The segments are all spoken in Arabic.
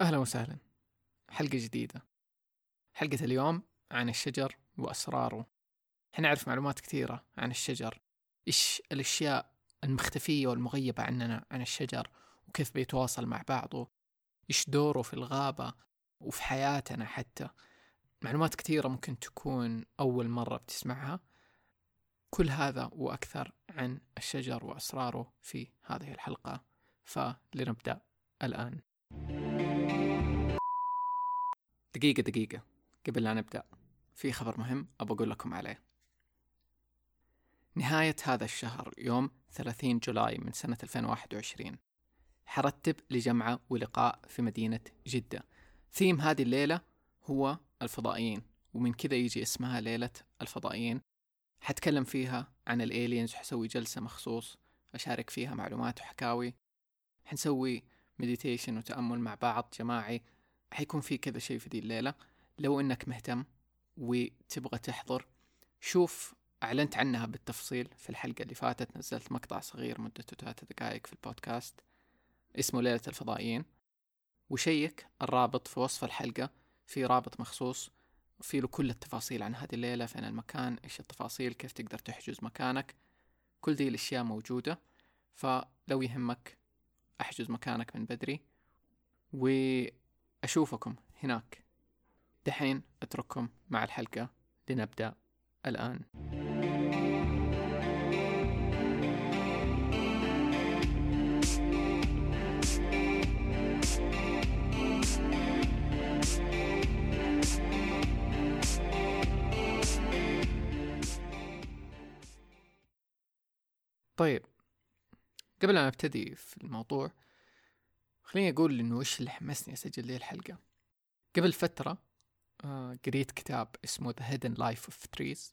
أهلا وسهلا. حلقة جديدة. حلقة اليوم عن الشجر وأسراره. حنعرف معلومات كثيرة عن الشجر. إيش الأشياء المختفية والمغيبة عننا عن الشجر وكيف بيتواصل مع بعضه. إيش دوره في الغابة وفي حياتنا حتى. معلومات كثيرة ممكن تكون أول مرة بتسمعها. كل هذا وأكثر عن الشجر وأسراره في هذه الحلقة. فلنبدأ الآن. دقيقة دقيقة قبل لا نبدأ في خبر مهم أبغى أقول لكم عليه. نهاية هذا الشهر يوم 30 جولاي من سنة 2021 حرتب لجمعة ولقاء في مدينة جدة. ثيم هذه الليلة هو الفضائيين ومن كذا يجي اسمها ليلة الفضائيين. حتكلم فيها عن الالينز وحسوي جلسة مخصوص أشارك فيها معلومات وحكاوي. حنسوي مديتيشن وتأمل مع بعض جماعي حيكون في كذا شيء في دي الليلة. لو إنك مهتم وتبغى تحضر شوف أعلنت عنها بالتفصيل في الحلقة اللي فاتت. نزلت مقطع صغير مدته ثلاثة دقائق في البودكاست. اسمه ليلة الفضائيين. وشيك الرابط في وصف الحلقة. في رابط مخصوص. في له كل التفاصيل عن هذه الليلة فين المكان إيش التفاصيل كيف تقدر تحجز مكانك. كل دي الأشياء موجودة. فلو يهمك أحجز مكانك من بدري. واشوفكم هناك. دحين أترككم مع الحلقة لنبدأ الآن. طيب قبل أن أبتدي في الموضوع خليني أقول إنه إيش اللي حمسني أسجل لي الحلقة. قبل فترة آه قريت كتاب اسمه The Hidden Life of Trees.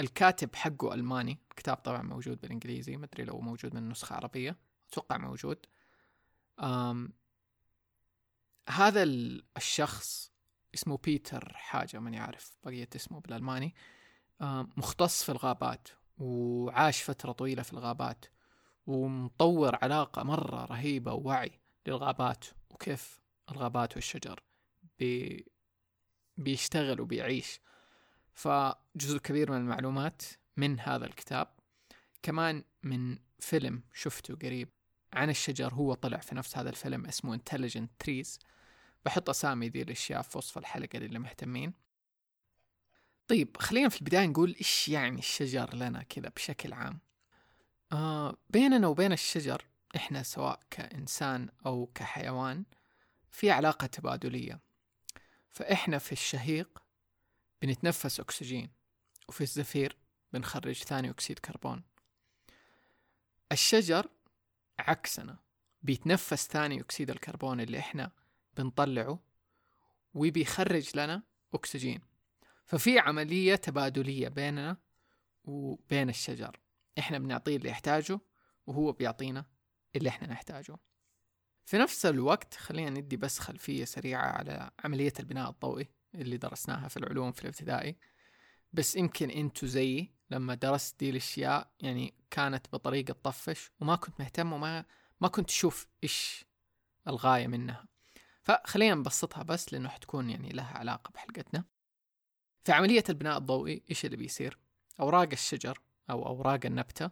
الكاتب حقه ألماني. الكتاب طبعا موجود بالإنجليزي مدري لو موجود من نسخة عربية. أتوقع موجود. آم هذا الشخص اسمه بيتر حاجة ماني عارف بقية اسمه بالألماني. مختص في الغابات وعاش فترة طويلة في الغابات ومطور علاقة مرة رهيبة ووعي. للغابات وكيف الغابات والشجر بي بيشتغل وبيعيش. فجزء كبير من المعلومات من هذا الكتاب. كمان من فيلم شفته قريب عن الشجر هو طلع في نفس هذا الفيلم اسمه Intelligent Trees. بحط أسامي ذي الأشياء في وصف الحلقة للي مهتمين. طيب خلينا في البداية نقول إيش يعني الشجر لنا كذا بشكل عام؟ آه بيننا وبين الشجر إحنا سواء كإنسان أو كحيوان في علاقة تبادلية. فإحنا في الشهيق بنتنفس أكسجين وفي الزفير بنخرج ثاني أكسيد كربون. الشجر عكسنا بيتنفس ثاني أكسيد الكربون اللي إحنا بنطلعه وبيخرج لنا أكسجين. ففي عملية تبادلية بيننا وبين الشجر. إحنا بنعطيه اللي يحتاجه وهو بيعطينا اللي إحنا نحتاجه. في نفس الوقت خلينا ندي بس خلفية سريعة على عملية البناء الضوئي اللي درسناها في العلوم في الابتدائي. بس يمكن أنتو زيي لما درست دي الأشياء يعني كانت بطريقة طفش وما كنت مهتم وما ما كنت أشوف إيش الغاية منها. فخلينا نبسطها بس لأنه حتكون يعني لها علاقة بحلقتنا. في عملية البناء الضوئي إيش اللي بيصير؟ أوراق الشجر أو أوراق النبتة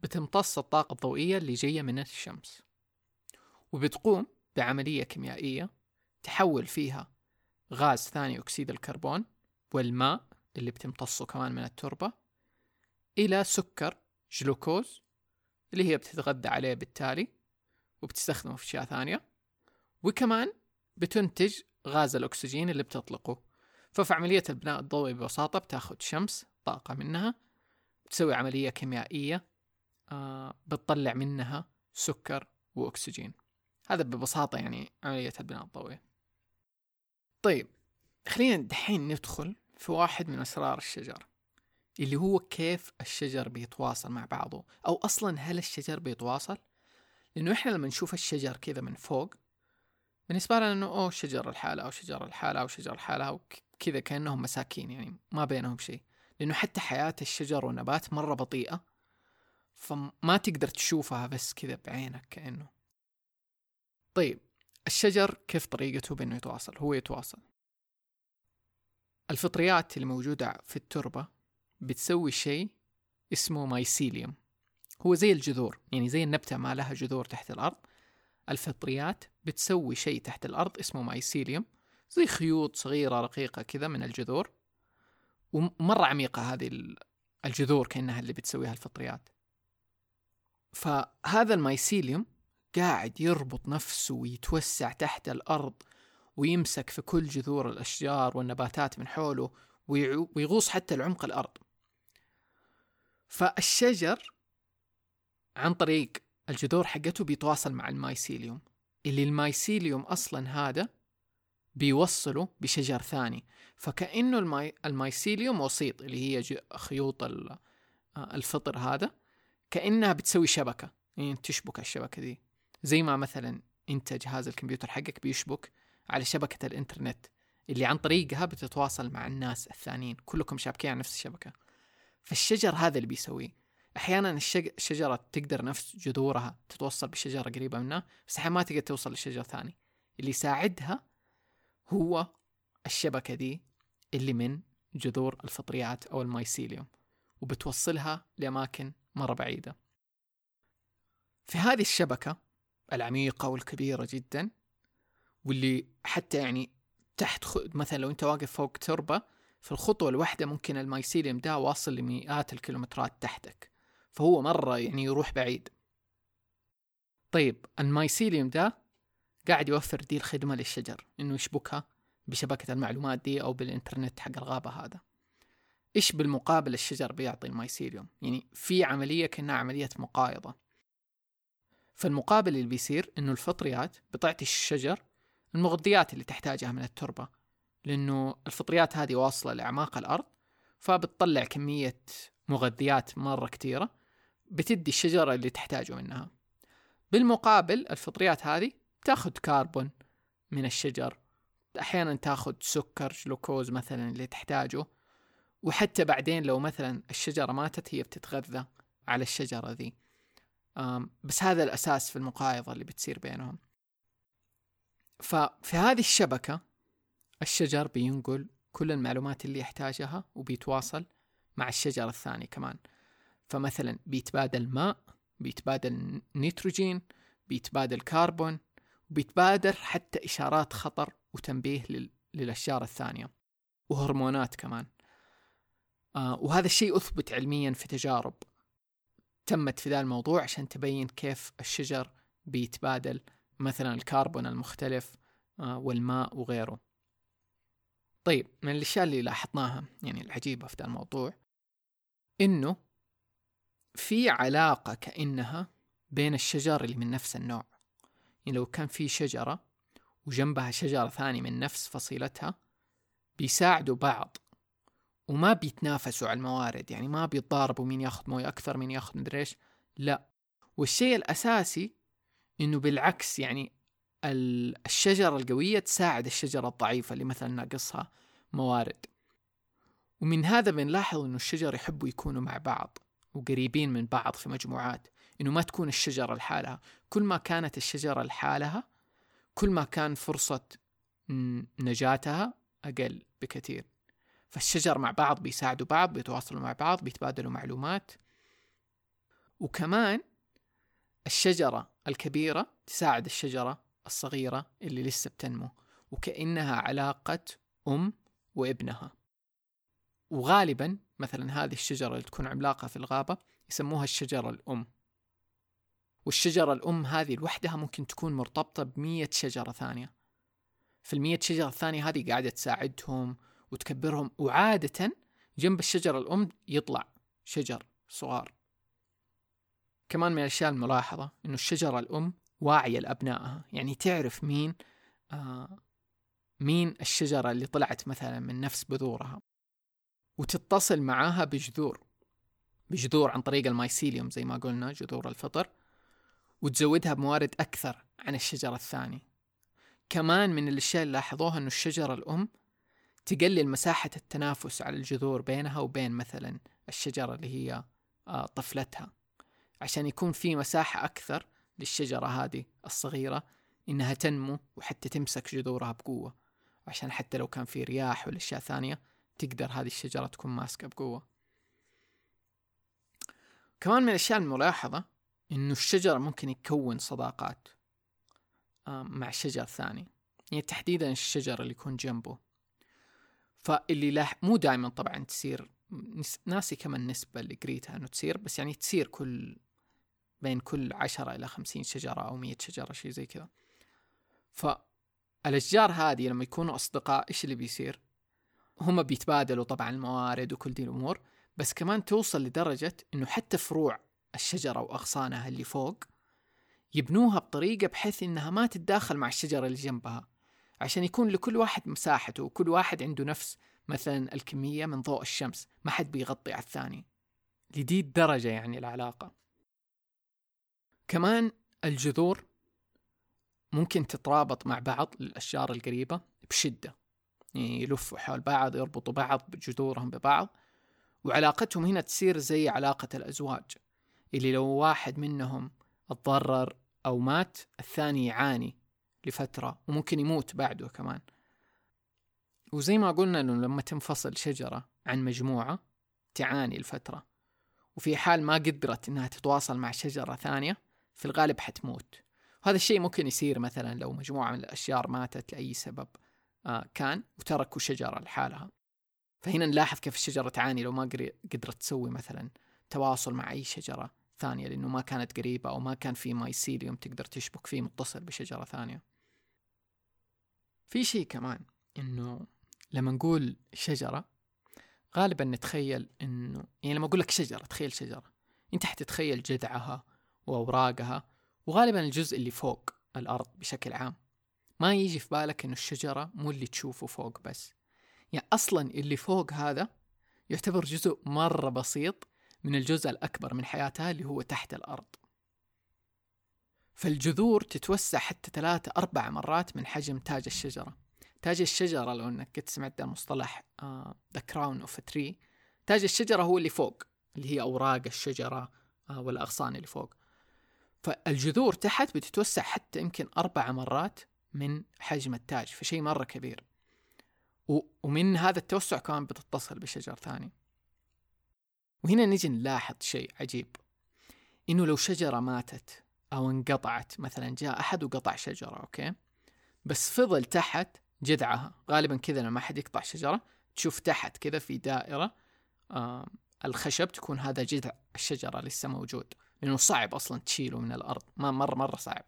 بتمتص الطاقة الضوئية اللي جاية من الشمس وبتقوم بعملية كيميائية تحول فيها غاز ثاني أكسيد الكربون والماء اللي بتمتصه كمان من التربة إلى سكر جلوكوز اللي هي بتتغذى عليه بالتالي وبتستخدمه في أشياء ثانية وكمان بتنتج غاز الأكسجين اللي بتطلقه. ففي عملية البناء الضوئي ببساطة بتاخذ شمس طاقة منها بتسوي عملية كيميائية بتطلع منها سكر وأكسجين. هذا ببساطة يعني عملية البناء الضوئي. طيب خلينا دحين ندخل في واحد من أسرار الشجر اللي هو كيف الشجر بيتواصل مع بعضه أو أصلا هل الشجر بيتواصل؟ لأنه إحنا لما نشوف الشجر كذا من فوق بالنسبة لنا إنه أوه شجر الحالة أو شجر الحالة أو شجر الحالة وكذا كأنهم مساكين يعني ما بينهم شيء. لأنه حتى حياة الشجر والنبات مرة بطيئة فما تقدر تشوفها بس كذا بعينك كأنه. طيب الشجر كيف طريقته بأنه يتواصل؟ هو يتواصل. الفطريات اللي موجودة في التربة بتسوي شيء اسمه مايسيليوم هو زي الجذور يعني زي النبتة ما لها جذور تحت الأرض. الفطريات بتسوي شيء تحت الأرض اسمه مايسيليوم زي خيوط صغيرة رقيقة كذا من الجذور. ومرة عميقة هذه الجذور كأنها اللي بتسويها الفطريات. فهذا ال mycelium قاعد يربط نفسه ويتوسع تحت الأرض ويمسك في كل جذور الأشجار والنباتات من حوله ويغوص حتى لعمق الأرض. فالشجر عن طريق الجذور حقته بيتواصل مع ال mycelium. اللي ال mycelium أصلا هذا بيوصله بشجر ثاني. فكأنه ال my... ال mycelium وسيط اللي هي خيوط الفطر هذا. كأنها بتسوي شبكة. يعني تشبك الشبكة دي. زي ما مثلا أنت جهاز الكمبيوتر حقك بيشبك على شبكة الإنترنت اللي عن طريقها بتتواصل مع الناس الثانيين. كلكم شابكين على نفس الشبكة. فالشجر هذا اللي بيسويه. أحيانا الشجرة تقدر نفس جذورها تتوصل بشجرة قريبة منها بس أحيانا ما تقدر توصل لشجر ثاني. اللي يساعدها هو الشبكة دي اللي من جذور الفطريات أو المايسيليوم وبتوصلها لأماكن مرة بعيدة. في هذه الشبكة العميقة والكبيرة جدا واللي حتى يعني تحت خ... مثلا لو أنت واقف فوق تربة في الخطوة الواحدة ممكن المايسيليوم ده واصل لمئات الكيلومترات تحتك فهو مرة يعني يروح بعيد. طيب المايسيليوم ده قاعد يوفر دي الخدمة للشجر إنه يشبكها بشبكة المعلومات دي أو بالإنترنت حق الغابة هذا. إيش بالمقابل الشجر بيعطي المايسيليوم يعني في عملية كأنها عملية مقايضة. فالمقابل اللي بيصير إنه الفطريات بتعطي الشجر المغذيات اللي تحتاجها من التربة لأنه الفطريات هذه واصلة لأعماق الأرض فبتطلع كمية مغذيات مرة كتيرة بتدي الشجرة اللي تحتاجه منها. بالمقابل الفطريات هذه تاخذ كربون من الشجر أحيانا تاخذ سكر جلوكوز مثلا اللي تحتاجه. وحتى بعدين لو مثلا الشجرة ماتت هي بتتغذى على الشجرة ذي. بس هذا الأساس في المقايضة اللي بتصير بينهم. ففي هذه الشبكة الشجر بينقل كل المعلومات اللي يحتاجها وبيتواصل مع الشجر الثاني كمان. فمثلا بيتبادل ماء بيتبادل نيتروجين بيتبادل كربون بيتبادل حتى إشارات خطر وتنبيه للأشجار الثانية. وهرمونات كمان. وهذا الشيء أثبت علميا في تجارب تمت في ذا الموضوع عشان تبين كيف الشجر بيتبادل مثلا الكربون المختلف آه والماء وغيره. طيب من الأشياء اللي لاحظناها يعني العجيبة في ذا الموضوع إنه في علاقة كأنها بين الشجر اللي من نفس النوع. يعني لو كان في شجرة وجنبها شجرة ثانية من نفس فصيلتها بيساعدوا بعض وما بيتنافسوا على الموارد يعني ما بيتضاربوا مين ياخذ مويه أكثر مين ياخذ مدري إيش. لا. والشيء الأساسي إنه بالعكس يعني الشجرة القوية تساعد الشجرة الضعيفة اللي مثلا ناقصها موارد. ومن هذا بنلاحظ إنه الشجر يحبوا يكونوا مع بعض وقريبين من بعض في مجموعات إنه ما تكون الشجرة لحالها. كل ما كانت الشجرة لحالها كل ما كان فرصة نجاتها أقل بكثير. فالشجر مع بعض بيساعدوا بعض بيتواصلوا مع بعض بيتبادلوا معلومات. وكمان الشجرة الكبيرة تساعد الشجرة الصغيرة اللي لسه بتنمو وكأنها علاقة أم وابنها. وغالبا مثلا هذه الشجرة اللي تكون عملاقة في الغابة يسموها الشجرة الأم. والشجرة الأم هذه لوحدها ممكن تكون مرتبطة بمية شجرة ثانية. في المية شجرة الثانية هذه قاعدة تساعدهم وتكبرهم وعادة جنب الشجرة الأم يطلع شجر صغار. كمان من الأشياء الملاحظة إنه الشجرة الأم واعية لأبنائها. يعني تعرف مين آه مين الشجرة اللي طلعت مثلا من نفس بذورها. وتتصل معاها بجذور بجذور عن طريق المايسيليوم زي ما قلنا جذور الفطر. وتزودها بموارد أكثر عن الشجرة الثاني كمان من الأشياء اللي لاحظوها أنه الشجرة الأم تقلل مساحة التنافس على الجذور بينها وبين مثلا الشجرة اللي هي آه، طفلتها. عشان يكون في مساحة أكثر للشجرة هذه الصغيرة إنها تنمو وحتى تمسك جذورها بقوة. عشان حتى لو كان في رياح ولا أشياء ثانية تقدر هذه الشجرة تكون ماسكة بقوة. كمان من الأشياء الملاحظة إنه الشجرة ممكن يكون صداقات مع الشجر الثاني يعني تحديدا الشجر اللي يكون جنبه. فاللي لاح مو دائما طبعا تصير ناسي كم النسبة اللي قريتها إنه تصير بس يعني تصير كل بين كل عشرة إلى خمسين شجرة أو مية شجرة شيء زي كذا. فالأشجار هذه لما يكونوا أصدقاء إيش اللي بيصير؟ هم بيتبادلوا طبعا الموارد وكل دي الأمور بس كمان توصل لدرجة إنه حتى فروع الشجرة وأغصانها اللي فوق يبنوها بطريقة بحيث إنها ما تتداخل مع الشجرة اللي جنبها. عشان يكون لكل واحد مساحته وكل واحد عنده نفس مثلا الكمية من ضوء الشمس ما حد بيغطي على الثاني. لدي الدرجة يعني العلاقة. كمان الجذور ممكن تترابط مع بعض للأشجار القريبة بشدة. يعني يلفوا حول بعض يربطوا بعض بجذورهم ببعض وعلاقتهم هنا تصير زي علاقة الأزواج. اللي لو واحد منهم اتضرر أو مات الثاني يعاني. لفترة وممكن يموت بعده كمان. وزي ما قلنا إنه لما تنفصل شجرة عن مجموعة تعاني الفترة. وفي حال ما قدرت إنها تتواصل مع شجرة ثانية في الغالب حتموت. وهذا الشيء ممكن يصير مثلا لو مجموعة من الأشجار ماتت لأي سبب آه كان وتركوا شجرة لحالها. فهنا نلاحظ كيف الشجرة تعاني لو ما قدرت تسوي مثلا تواصل مع أي شجرة. ثانية لأنه ما كانت قريبة أو ما كان في مايسيليوم تقدر تشبك فيه متصل بشجرة ثانية. في شيء كمان إنه لما نقول شجرة غالبا نتخيل إنه يعني لما أقول لك شجرة تخيل شجرة. أنت حتتخيل جذعها وأوراقها وغالبا الجزء اللي فوق الأرض بشكل عام. ما يجي في بالك إنه الشجرة مو اللي تشوفه فوق بس. يعني أصلا اللي فوق هذا يعتبر جزء مرة بسيط من الجزء الأكبر من حياتها اللي هو تحت الأرض. فالجذور تتوسع حتى ثلاثة أربع مرات من حجم تاج الشجرة. تاج الشجرة لو أنك قد سمعت المصطلح ذا crown of tree تاج الشجرة هو اللي فوق اللي هي أوراق الشجرة uh, والأغصان اللي فوق. فالجذور تحت بتتوسع حتى يمكن أربع مرات من حجم التاج فشيء مرة كبير. ومن هذا التوسع كمان بتتصل بشجر ثاني. وهنا نجي نلاحظ شيء عجيب. إنه لو شجرة ماتت أو انقطعت مثلا جاء أحد وقطع شجرة أوكي؟ بس فضل تحت جذعها. غالبا كذا لما أحد يقطع شجرة تشوف تحت كذا في دائرة آه الخشب تكون هذا جذع الشجرة لسه موجود. لأنه صعب أصلا تشيله من الأرض. ما مرة مرة صعب.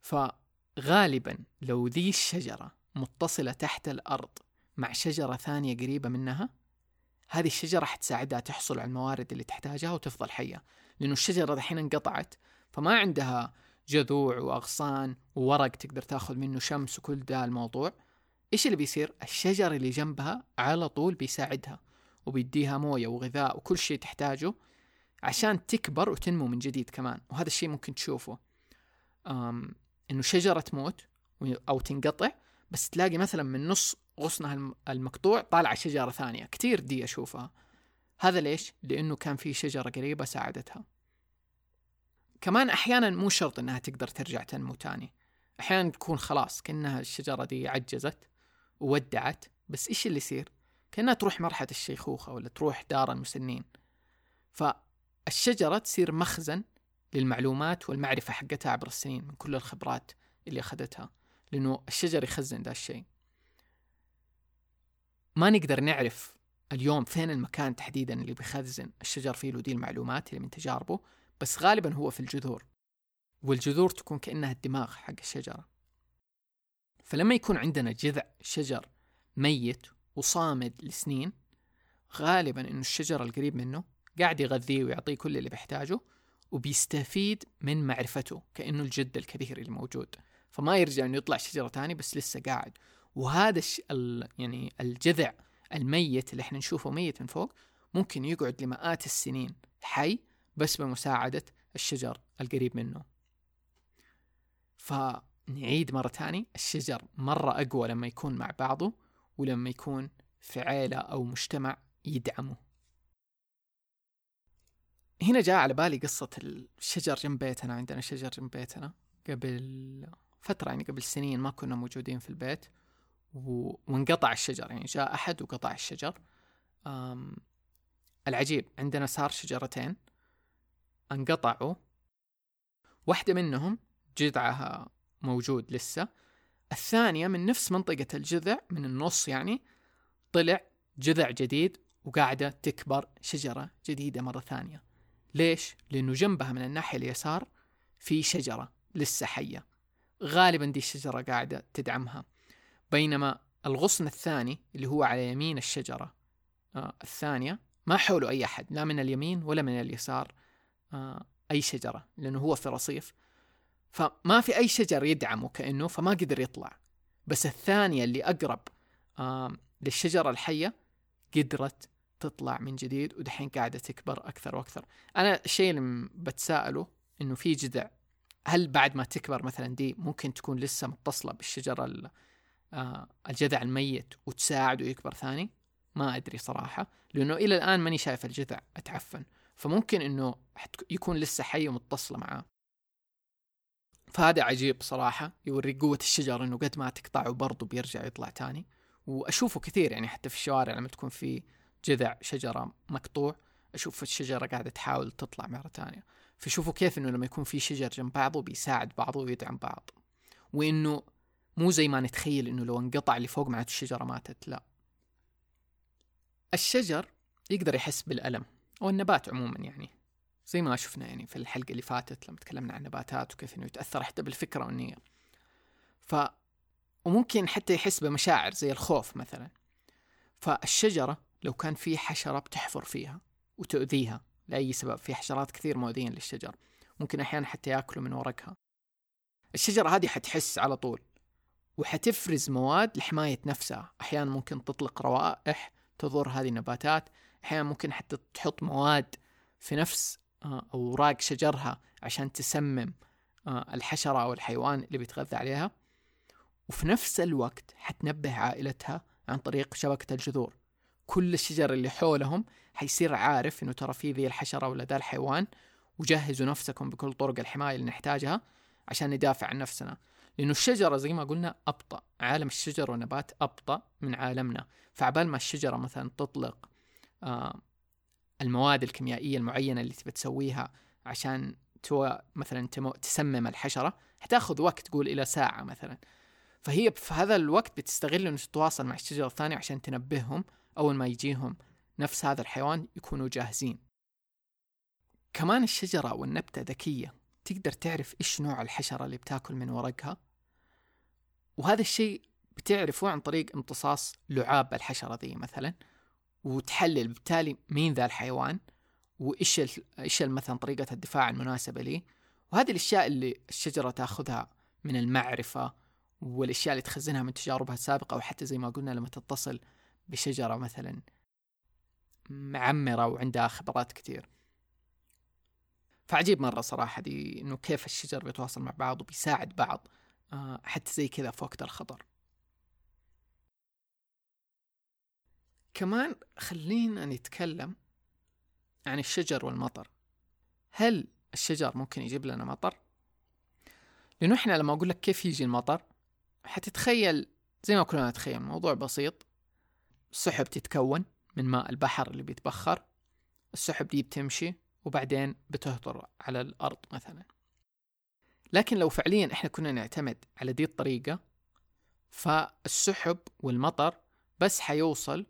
فغالبا لو ذي الشجرة متصلة تحت الأرض مع شجرة ثانية قريبة منها هذه الشجرة حتساعدها تحصل على الموارد اللي تحتاجها وتفضل حية لأنه الشجرة الحين انقطعت فما عندها جذوع وأغصان وورق تقدر تأخذ منه شمس وكل ده الموضوع إيش اللي بيصير؟ الشجر اللي جنبها على طول بيساعدها وبيديها موية وغذاء وكل شيء تحتاجه عشان تكبر وتنمو من جديد كمان وهذا الشيء ممكن تشوفه أم إنه شجرة تموت أو تنقطع بس تلاقي مثلا من نص غصنها المقطوع طالعة شجرة ثانية كتير دي أشوفها. هذا ليش؟ لأنه كان في شجرة قريبة ساعدتها. كمان أحيانا مو شرط أنها تقدر ترجع تنمو تاني. أحيانا تكون خلاص كأنها الشجرة دي عجزت وودعت بس إيش اللي يصير؟ كأنها تروح مرحلة الشيخوخة ولا تروح دار المسنين. فالشجرة تصير مخزن للمعلومات والمعرفة حقتها عبر السنين من كل الخبرات اللي أخذتها لأنه الشجر يخزن ذا الشيء. ما نقدر نعرف اليوم فين المكان تحديدا اللي بيخزن الشجر فيه له المعلومات اللي من تجاربه بس غالبا هو في الجذور والجذور تكون كأنها الدماغ حق الشجرة. فلما يكون عندنا جذع شجر ميت وصامد لسنين غالبا إنه الشجر القريب منه قاعد يغذيه ويعطيه كل اللي بيحتاجه وبيستفيد من معرفته كأنه الجد الكبير اللي موجود فما يرجع إنه يطلع شجرة تاني بس لسه قاعد. وهذا الش... ال... يعني الجذع الميت اللي إحنا نشوفه ميت من فوق ممكن يقعد لمئات السنين حي بس بمساعدة الشجر القريب منه. فنعيد مرة تاني الشجر مرة أقوى لما يكون مع بعضه ولما يكون في عيلة أو مجتمع يدعمه. هنا جاء على بالي قصة الشجر جنب بيتنا عندنا شجر جنب بيتنا. قبل فترة يعني قبل سنين ما كنا موجودين في البيت. وانقطع الشجر يعني جاء أحد وقطع الشجر. أم... العجيب عندنا صار شجرتين انقطعوا. واحدة منهم جذعها موجود لسه. الثانية من نفس منطقة الجذع من النص يعني طلع جذع جديد وقاعدة تكبر شجرة جديدة مرة ثانية. ليش؟ لأنه جنبها من الناحية اليسار في شجرة لسه حية. غالبا دي الشجرة قاعدة تدعمها. بينما الغصن الثاني اللي هو على يمين الشجرة آه الثانية ما حوله أي أحد لا من اليمين ولا من اليسار آه أي شجرة لأنه هو في رصيف. فما في أي شجر يدعمه كأنه فما قدر يطلع. بس الثانية اللي أقرب آه للشجرة الحية قدرت تطلع من جديد ودحين قاعدة تكبر أكثر وأكثر. أنا الشيء اللي بتساءله إنه في جذع. هل بعد ما تكبر مثلا دي ممكن تكون لسه متصلة بالشجرة الجذع الميت وتساعده يكبر ثاني؟ ما أدري صراحة لأنه إلى الآن ماني شايف الجذع أتعفن. فممكن إنه يكون لسه حي ومتصلة معاه. فهذا عجيب صراحة يوري قوة الشجر إنه قد ما تقطعه برضه بيرجع يطلع تاني وأشوفه كثير يعني حتى في الشوارع لما تكون في جذع شجرة مقطوع أشوف الشجرة قاعدة تحاول تطلع مرة تانية فشوفوا كيف إنه لما يكون في شجر جنب بعضه بيساعد بعضه ويدعم بعض. وإنه مو زي ما نتخيل إنه لو انقطع اللي فوق معناته الشجرة ماتت لا. الشجر يقدر يحس بالألم أو النبات عموما يعني. زي ما شفنا يعني في الحلقة اللي فاتت لما تكلمنا عن النباتات وكيف إنه يتأثر حتى بالفكرة والنية. ف وممكن حتى يحس بمشاعر زي الخوف مثلا. فالشجرة لو كان في حشرة بتحفر فيها وتؤذيها لأي سبب في حشرات كثير مؤذيين للشجر ممكن أحيانا حتى يأكلوا من ورقها. الشجرة هذه حتحس على طول. وحتفرز مواد لحماية نفسها. أحيانا ممكن تطلق روائح تضر هذه النباتات. أحيانا ممكن حتى تحط مواد في نفس آه، أوراق شجرها عشان تسمم آه، الحشرة أو الحيوان اللي بيتغذى عليها. وفي نفس الوقت حتنبه عائلتها عن طريق شبكة الجذور. كل الشجر اللي حولهم حيصير عارف إنه ترى في ذي الحشرة ولا ذا الحيوان وجهزوا نفسكم بكل طرق الحماية اللي نحتاجها عشان ندافع عن نفسنا. لأنه الشجرة زي ما قلنا أبطأ. عالم الشجر والنبات أبطأ من عالمنا. فعبال ما الشجرة مثلا تطلق آه المواد الكيميائية المعينة اللي تبي تسويها عشان تو مثلا تسمم الحشرة حتاخذ وقت تقول إلى ساعة مثلا. فهي في هذا الوقت بتستغل إنه تتواصل مع الشجرة الثانية عشان تنبههم. أول ما يجيهم نفس هذا الحيوان يكونوا جاهزين. كمان الشجرة والنبتة ذكية. تقدر تعرف إيش نوع الحشرة اللي بتاكل من ورقها؟ وهذا الشيء بتعرفه عن طريق امتصاص لعاب الحشرة ذي مثلا وتحلل بالتالي مين ذا الحيوان وإيش إيش مثلا طريقة الدفاع المناسبة لي. وهذه الأشياء اللي الشجرة تأخذها من المعرفة والأشياء اللي تخزنها من تجاربها السابقة وحتى زي ما قلنا لما تتصل بشجرة مثلا معمرة وعندها خبرات كثير فعجيب مرة صراحة دي إنه كيف الشجر بيتواصل مع بعض وبيساعد بعض. حتى زي كذا في وقت الخطر. كمان خلينا نتكلم عن الشجر والمطر. هل الشجر ممكن يجيب لنا مطر؟ لأنه إحنا لما أقول لك كيف يجي المطر حتتخيل زي ما كلنا نتخيل موضوع بسيط. السحب تتكون من ماء البحر اللي بيتبخر. السحب دي بتمشي وبعدين بتهطر على الأرض مثلا. لكن لو فعليا إحنا كنا نعتمد على دي الطريقة فالسحب والمطر بس حيوصل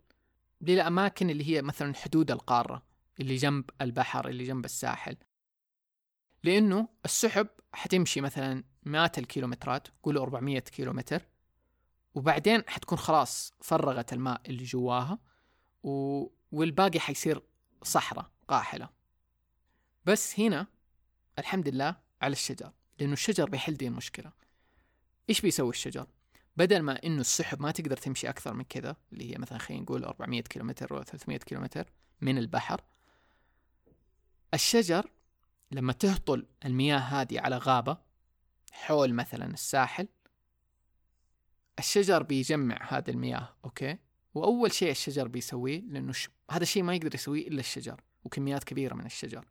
للأماكن اللي هي مثلا حدود القارة اللي جنب البحر اللي جنب الساحل. لأنه السحب حتمشي مثلا مئات الكيلومترات قولوا 400 كيلومتر وبعدين حتكون خلاص فرغت الماء اللي جواها و... والباقي حيصير صحراء قاحلة. بس هنا الحمد لله على الشجر. لأنه الشجر بيحل دي المشكلة. إيش بيسوي الشجر؟ بدل ما إنه السحب ما تقدر تمشي أكثر من كذا اللي هي مثلا خلينا نقول 400 كيلومتر ولا 300 كيلومتر من البحر الشجر لما تهطل المياه هذه على غابة حول مثلا الساحل الشجر بيجمع هذه المياه أوكي؟ وأول شيء الشجر بيسويه لأنه ش... هذا الشيء ما يقدر يسويه إلا الشجر وكميات كبيرة من الشجر.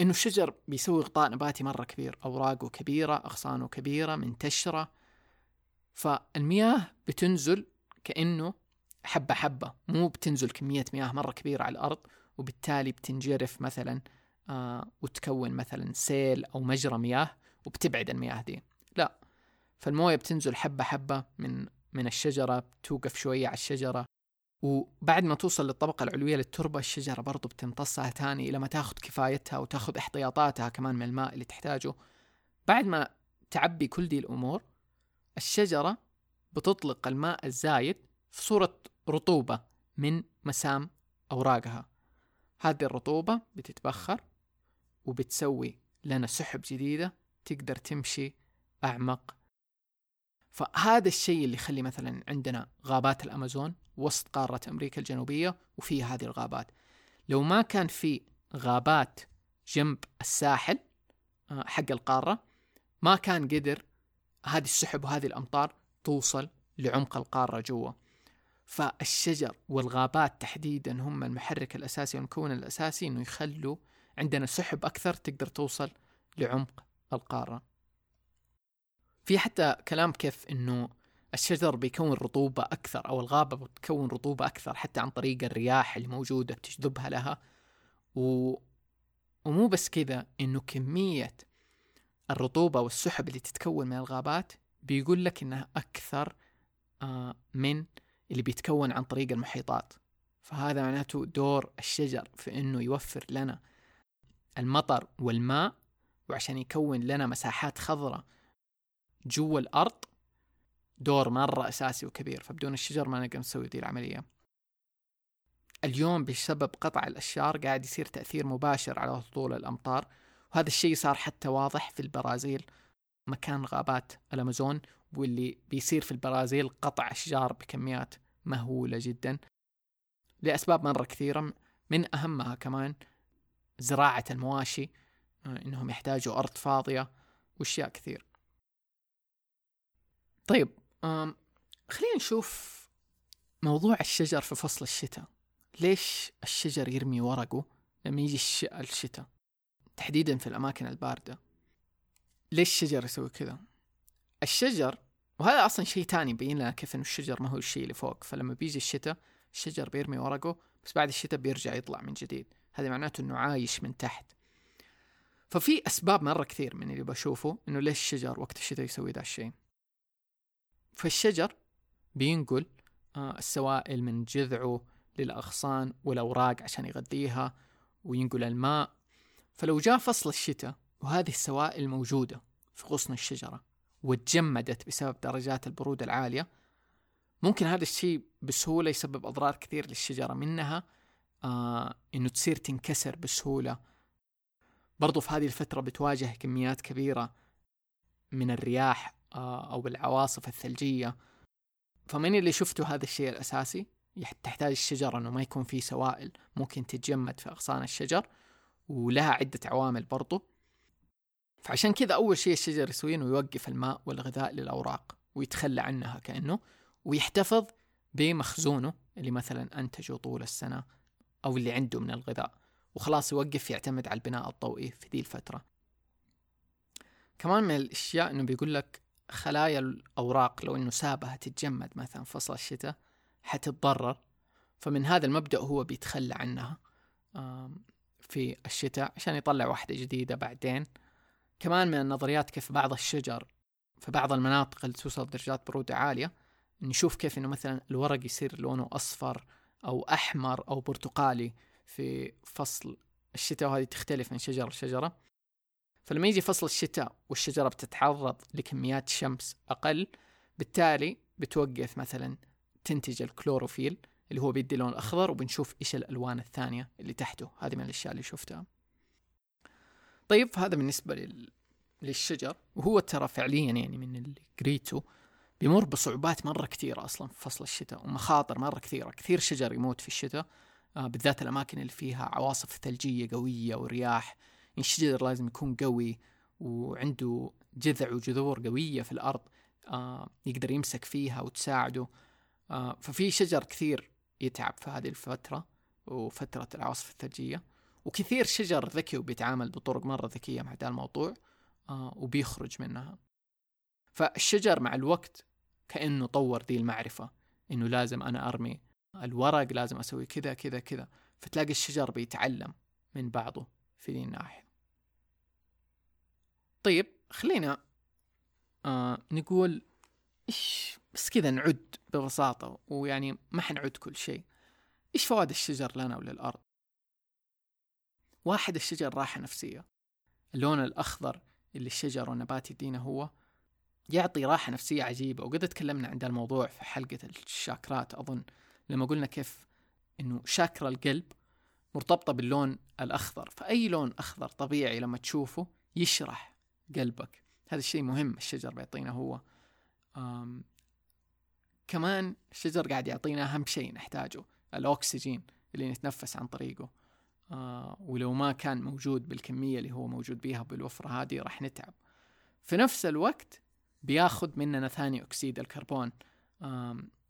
إنه الشجر بيسوي غطاء نباتي مرة كبير أوراقه كبيرة أغصانه كبيرة منتشرة. فالمياه بتنزل كإنه حبة حبة مو بتنزل كمية مياه مرة كبيرة على الأرض وبالتالي بتنجرف مثلا آه وتكون مثلا سيل أو مجرى مياه وبتبعد المياه دي. لا فالموية بتنزل حبة حبة من من الشجرة بتوقف شوية على الشجرة. وبعد ما توصل للطبقة العلوية للتربة الشجرة برضو بتمتصها تاني لما تاخذ كفايتها وتاخذ احتياطاتها كمان من الماء اللي تحتاجه. بعد ما تعبي كل دي الأمور الشجرة بتطلق الماء الزايد في صورة رطوبة من مسام أوراقها. هذه الرطوبة بتتبخر وبتسوي لنا سحب جديدة تقدر تمشي أعمق. فهذا الشيء اللي يخلي مثلا عندنا غابات الأمازون وسط قارة أمريكا الجنوبية وفي هذه الغابات. لو ما كان في غابات جنب الساحل آه، حق القارة ما كان قدر هذه السحب وهذه الأمطار توصل لعمق القارة جوا. فالشجر والغابات تحديدا هم المحرك الأساسي والمكون الأساسي أنه يخلوا عندنا سحب أكثر تقدر توصل لعمق القارة. في حتى كلام كيف أنه الشجر بيكون رطوبة أكثر أو الغابة بتكون رطوبة أكثر حتى عن طريق الرياح اللي موجودة بتجذبها لها. و... ومو بس كذا إنه كمية الرطوبة والسحب اللي تتكون من الغابات بيقول لك إنها أكثر آه من اللي بيتكون عن طريق المحيطات. فهذا معناته دور الشجر في إنه يوفر لنا المطر والماء وعشان يكون لنا مساحات خضراء جوا الأرض. دور مرة أساسي وكبير فبدون الشجر ما نقدر نسوي دي العملية. اليوم بسبب قطع الأشجار قاعد يصير تأثير مباشر على هطول الأمطار وهذا الشيء صار حتى واضح في البرازيل مكان غابات الأمازون واللي بيصير في البرازيل قطع أشجار بكميات مهولة جدا. لأسباب مرة كثيرة من أهمها كمان زراعة المواشي إنهم يحتاجوا أرض فاضية وأشياء كثير. طيب خلينا نشوف موضوع الشجر في فصل الشتاء. ليش الشجر يرمي ورقه لما يجي الشتاء؟ تحديدا في الأماكن الباردة. ليش الشجر يسوي كذا؟ الشجر وهذا أصلا شيء تاني يبين لنا كيف إنه الشجر ما هو الشيء اللي فوق. فلما بيجي الشتاء الشجر بيرمي ورقه بس بعد الشتاء بيرجع يطلع من جديد. هذا معناته إنه عايش من تحت. ففي أسباب مرة كثير من اللي بشوفه إنه ليش الشجر وقت الشتاء يسوي ذا الشيء. فالشجر بينقل آه، السوائل من جذعه للأغصان والأوراق عشان يغذيها وينقل الماء. فلو جاء فصل الشتاء وهذه السوائل موجودة في غصن الشجرة وتجمدت بسبب درجات البرودة العالية ممكن هذا الشيء بسهولة يسبب أضرار كثير للشجرة منها آه إنه تصير تنكسر بسهولة. برضو في هذه الفترة بتواجه كميات كبيرة من الرياح أو بالعواصف الثلجية. فمن اللي شفته هذا الشيء الأساسي. تحتاج الشجرة أنه ما يكون فيه سوائل. ممكن تتجمد في أغصان الشجر ولها عدة عوامل برضو. فعشان كذا أول شيء الشجر يسويه أنه يوقف الماء والغذاء للأوراق ويتخلى عنها كأنه ويحتفظ بمخزونه اللي مثلا أنتجه طول السنة أو اللي عنده من الغذاء. وخلاص يوقف يعتمد على البناء الضوئي في ذي الفترة. كمان من الأشياء أنه بيقول لك خلايا الأوراق لو إنه سابها تتجمد مثلا فصل الشتاء حتتضرر. فمن هذا المبدأ هو بيتخلى عنها في الشتاء عشان يطلع واحدة جديدة بعدين. كمان من النظريات كيف بعض الشجر في بعض المناطق اللي توصل درجات برودة عالية نشوف كيف إنه مثلا الورق يصير لونه أصفر أو أحمر أو برتقالي في فصل الشتاء وهذه تختلف من شجرة لشجرة. فلما يجي فصل الشتاء والشجرة بتتعرض لكميات شمس أقل بالتالي بتوقف مثلا تنتج الكلوروفيل اللي هو بيدي لون أخضر وبنشوف إيش الألوان الثانية اللي تحته. هذه من الأشياء اللي شفتها. طيب هذا بالنسبة لل... للشجر. وهو ترى فعليا يعني من اللي قريته بيمر بصعوبات مرة كثيرة أصلا في فصل الشتاء ومخاطر مرة كثيرة. كثير شجر يموت في الشتاء آه بالذات الأماكن اللي فيها عواصف ثلجية قوية ورياح. الشجر لازم يكون قوي وعنده جذع وجذور قوية في الأرض آه يقدر يمسك فيها وتساعده. آه ففي شجر كثير يتعب في هذه الفترة وفترة العواصف الثلجية وكثير شجر ذكي وبيتعامل بطرق مرة ذكية مع هذا الموضوع آه وبيخرج منها. فالشجر مع الوقت كأنه طور دي المعرفة إنه لازم أنا أرمي الورق لازم أسوي كذا كذا كذا. فتلاقي الشجر بيتعلم من بعضه في ذي الناحية. طيب خلينا آه نقول إيش بس كذا نعد ببساطة ويعني ما حنعد كل شيء. إيش فوائد الشجر لنا وللأرض؟ واحد الشجر راحة نفسية. اللون الأخضر اللي الشجر والنبات يدينا هو يعطي راحة نفسية عجيبة. وقد تكلمنا عن الموضوع في حلقة الشاكرات أظن. لما قلنا كيف إنه شاكرا القلب مرتبطة باللون الأخضر. فأي لون أخضر طبيعي لما تشوفه يشرح قلبك. هذا الشيء مهم الشجر بيعطينا هو. أم كمان الشجر قاعد يعطينا أهم شيء نحتاجه الأكسجين اللي نتنفس عن طريقه. آه ولو ما كان موجود بالكمية اللي هو موجود بيها بالوفرة هذه راح نتعب. في نفس الوقت بياخذ مننا ثاني أكسيد الكربون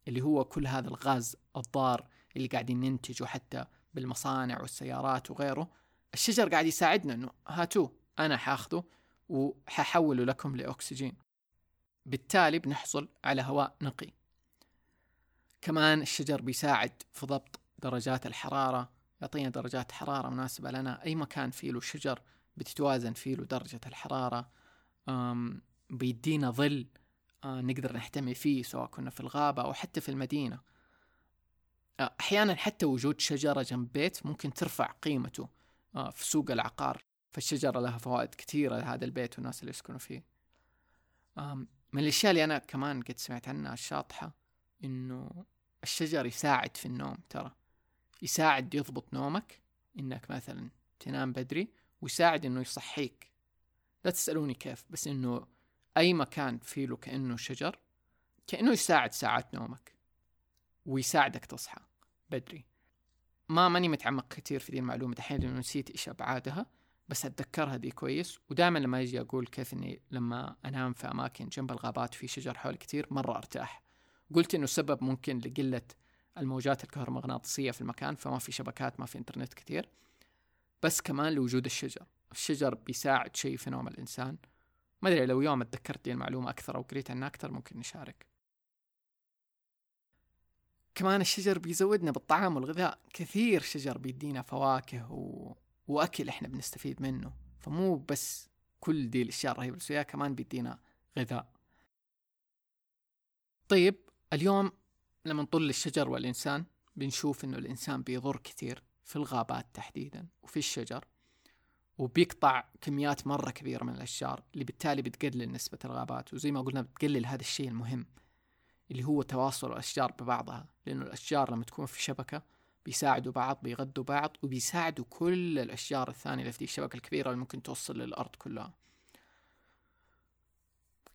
اللي هو كل هذا الغاز الضار اللي قاعدين ننتجه حتى بالمصانع والسيارات وغيره. الشجر قاعد يساعدنا إنه هاتوه أنا حاخذه. وححوله لكم لأكسجين. بالتالي بنحصل على هواء نقي. كمان الشجر بيساعد في ضبط درجات الحرارة يعطينا درجات حرارة مناسبة لنا. أي مكان فيه له شجر بتتوازن فيه له درجة الحرارة. بيدينا ظل آه، نقدر نحتمي فيه سواء كنا في الغابة أو حتى في المدينة. أحيانا حتى وجود شجرة جنب بيت ممكن ترفع قيمته آه، في سوق العقار. فالشجرة لها فوائد كثيرة لهذا البيت والناس اللي يسكنوا فيه. من الأشياء اللي أنا كمان قد سمعت عنها الشاطحة إنه الشجر يساعد في النوم ترى. يساعد يضبط نومك إنك مثلا تنام بدري ويساعد إنه يصحيك. لا تسألوني كيف بس إنه أي مكان فيه له كأنه شجر كأنه يساعد ساعات نومك ويساعدك تصحى بدري. ما ماني متعمق كثير في دي المعلومة دحين لأنه نسيت إيش أبعادها. بس أتذكرها دي كويس. ودائما لما يجي أقول كيف إني لما أنام في أماكن جنب الغابات في شجر حول كثير مرة أرتاح. قلت إنه السبب ممكن لقلة الموجات الكهرومغناطيسية في المكان فما في شبكات ما في إنترنت كثير بس كمان لوجود الشجر. الشجر بيساعد شيء في نوم الإنسان. ما أدري لو يوم اتذكرت دي المعلومة أكثر أو قريت عنها أكثر ممكن نشارك. كمان الشجر بيزودنا بالطعام والغذاء. كثير شجر بيدينا فواكه و... وأكل إحنا بنستفيد منه. فمو بس كل دي الأشياء الرهيبة اللي كمان بيدينا غذاء. طيب اليوم لما نطل الشجر والإنسان بنشوف إنه الإنسان بيضر كثير في الغابات تحديدا وفي الشجر وبيقطع كميات مرة كبيرة من الأشجار اللي بالتالي بتقلل نسبة الغابات وزي ما قلنا بتقلل هذا الشيء المهم اللي هو تواصل الأشجار ببعضها. لأنه الأشجار لما تكون في شبكة بيساعدوا بعض بيغذوا بعض وبيساعدوا كل الأشجار الثانية اللي في دي الشبكة الكبيرة اللي ممكن توصل للأرض كلها.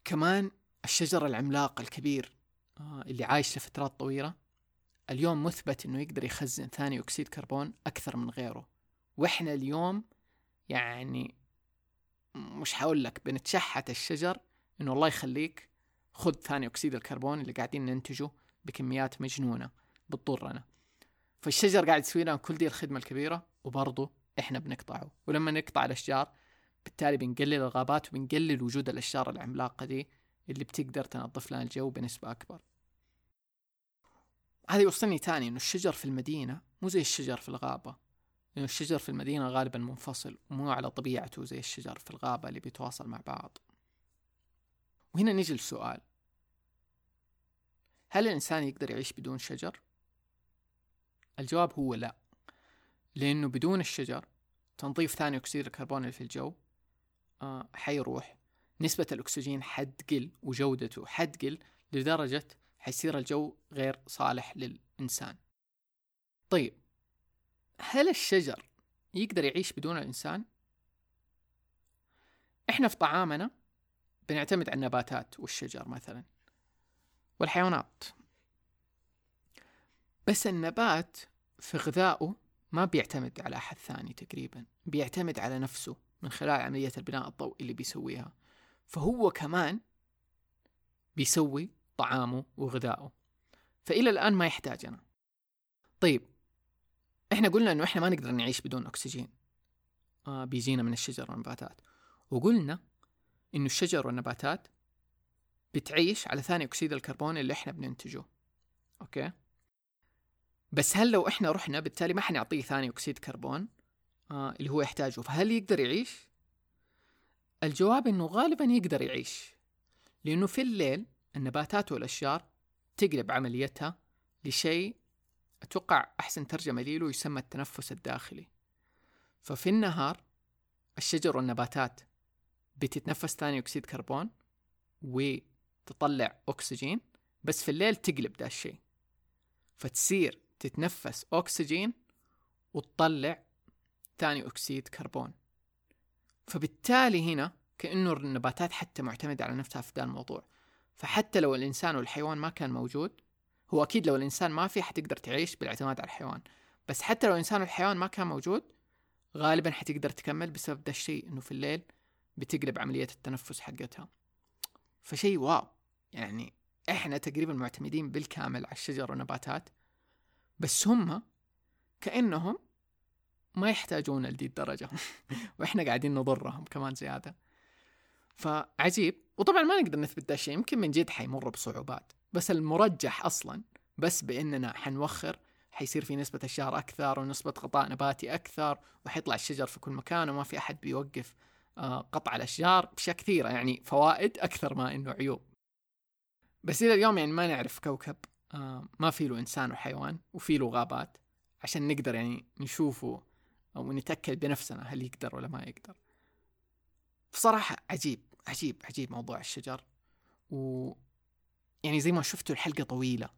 كمان الشجر العملاق الكبير آه، اللي عايش لفترات طويلة اليوم مثبت إنه يقدر يخزن ثاني أكسيد كربون أكثر من غيره. وإحنا اليوم يعني مش حقول لك بنتشحت الشجر إنه الله يخليك خذ ثاني أكسيد الكربون اللي قاعدين ننتجه بكميات مجنونة بتضرنا. فالشجر قاعد يسوي لنا كل دي الخدمة الكبيرة وبرضه إحنا بنقطعه. ولما نقطع الأشجار بالتالي بنقلل الغابات وبنقلل وجود الأشجار العملاقة دي اللي بتقدر تنظف لنا الجو بنسبة أكبر. هذا يوصلني تاني إنه الشجر في المدينة مو زي الشجر في الغابة. لأن الشجر في المدينة غالبا منفصل ومو على طبيعته زي الشجر في الغابة اللي بيتواصل مع بعض. وهنا نيجي للسؤال هل الإنسان يقدر يعيش بدون شجر؟ الجواب هو لا لأنه بدون الشجر تنظيف ثاني أكسيد الكربون اللي في الجو آه حيروح. نسبة الأكسجين حتقل وجودته حتقل لدرجة حيصير الجو غير صالح للإنسان. طيب هل الشجر يقدر يعيش بدون الإنسان؟ إحنا في طعامنا بنعتمد على النباتات والشجر مثلا والحيوانات. بس النبات في غذائه ما بيعتمد على أحد ثاني تقريبا بيعتمد على نفسه من خلال عملية البناء الضوئي اللي بيسويها. فهو كمان بيسوي طعامه وغذائه. فإلى الآن ما يحتاجنا طيب إحنا قلنا إنه إحنا ما نقدر نعيش بدون أكسجين. آه بيجينا من الشجر والنباتات. وقلنا إنه الشجر والنباتات بتعيش على ثاني أكسيد الكربون اللي إحنا بننتجه. أوكي؟ بس هل لو إحنا رحنا بالتالي ما حنعطيه ثاني أكسيد كربون؟ آه اللي هو يحتاجه. فهل يقدر يعيش؟ الجواب إنه غالبا يقدر يعيش. لأنه في الليل النباتات والأشجار تقلب عمليتها لشيء أتوقع أحسن ترجمة له يسمى التنفس الداخلي. ففي النهار الشجر والنباتات بتتنفس ثاني أكسيد كربون وتطلع أكسجين بس في الليل تقلب ده الشيء. فتصير تتنفس أكسجين وتطلع ثاني أكسيد كربون. فبالتالي هنا كأنه النباتات حتى معتمدة على نفسها في ذا الموضوع. فحتى لو الإنسان والحيوان ما كان موجود هو أكيد لو الإنسان ما في حتقدر تعيش بالاعتماد على الحيوان. بس حتى لو الإنسان والحيوان ما كان موجود غالبا حتقدر تكمل بسبب ده الشيء إنه في الليل بتقلب عملية التنفس حقتها. فشيء واو. يعني إحنا تقريبا معتمدين بالكامل على الشجر والنباتات. بس هم كأنهم ما يحتاجون لدي الدرجة وإحنا قاعدين نضرهم كمان زيادة. فعجيب. وطبعا ما نقدر نثبت ده الشيء. يمكن من جد حيمر بصعوبات. بس المرجح أصلا بس بإننا حنوخر حيصير في نسبة أشجار أكثر ونسبة غطاء نباتي أكثر وحيطلع الشجر في كل مكان وما في أحد بيوقف آه، قطع الأشجار. بأشياء كثيرة يعني فوائد أكثر ما إنه عيوب. بس إلى اليوم يعني ما نعرف كوكب. آه، ما في له إنسان وحيوان وفي له غابات عشان نقدر يعني نشوفه أو نتأكد بنفسنا هل يقدر ولا ما يقدر. بصراحة عجيب عجيب عجيب موضوع الشجر. و يعني زي ما شفتوا الحلقة طويلة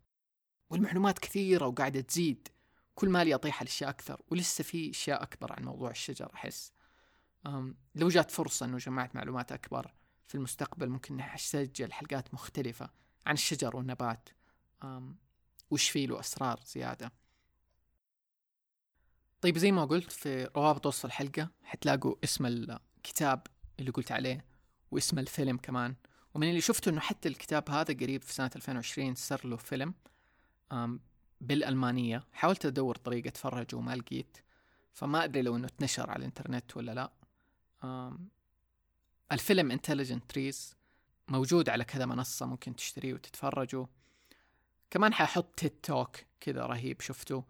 والمعلومات كثيرة وقاعدة تزيد. كل ما لي أطيح الأشياء أكثر ولسه في أشياء أكبر عن موضوع الشجر أحس. لو جات فرصة أنه جمعت معلومات أكبر في المستقبل ممكن أسجل حلقات مختلفة عن الشجر والنبات. وش فيه له أسرار زيادة. طيب زي ما قلت في روابط وصف الحلقة حتلاقوا اسم الكتاب اللي قلت عليه واسم الفيلم كمان. ومن اللي شفته إنه حتى الكتاب هذا قريب في سنة 2020 صار له فيلم بالألمانية. حاولت أدور طريقة أتفرج وما لقيت فما أدري لو إنه اتنشر على الإنترنت ولا لا. الفيلم Intelligent Trees موجود على كذا منصة ممكن تشتريه وتتفرجوا. كمان حاحط تيد توك كذا رهيب شفته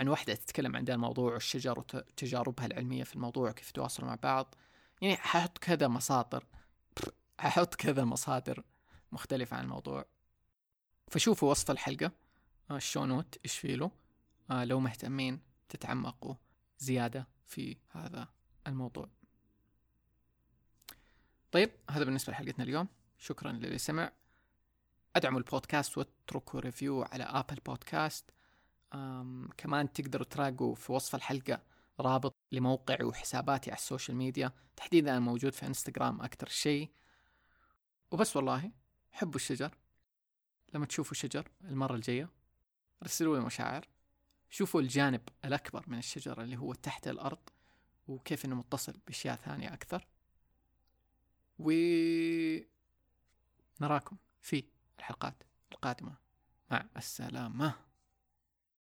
عن واحدة تتكلم عن ذا الموضوع والشجر وتجاربها العلمية في الموضوع وكيف تواصلوا مع بعض. يعني حاحط كذا مصادر. حاحط كذا مصادر مختلفة عن الموضوع. فشوفوا وصف الحلقة آه، ال show note إيش فيه آه لو مهتمين تتعمقوا زيادة في هذا الموضوع. طيب هذا بالنسبة لحلقتنا اليوم. شكرا للي سمع. ادعموا البودكاست واتركوا review على Apple Podcasts كمان تقدروا تلاقوا في وصف الحلقة رابط لموقعي وحساباتي على ال social media. تحديدا أنا موجود في انستغرام أكثر شيء. وبس والله حبوا الشجر. لما تشوفوا شجر المرة الجاية أرسلوا لي مشاعر. شوفوا الجانب الأكبر من الشجرة اللي هو تحت الأرض وكيف إنه متصل بأشياء ثانية أكثر. و نراكم في الحلقات القادمة. مع السلامة.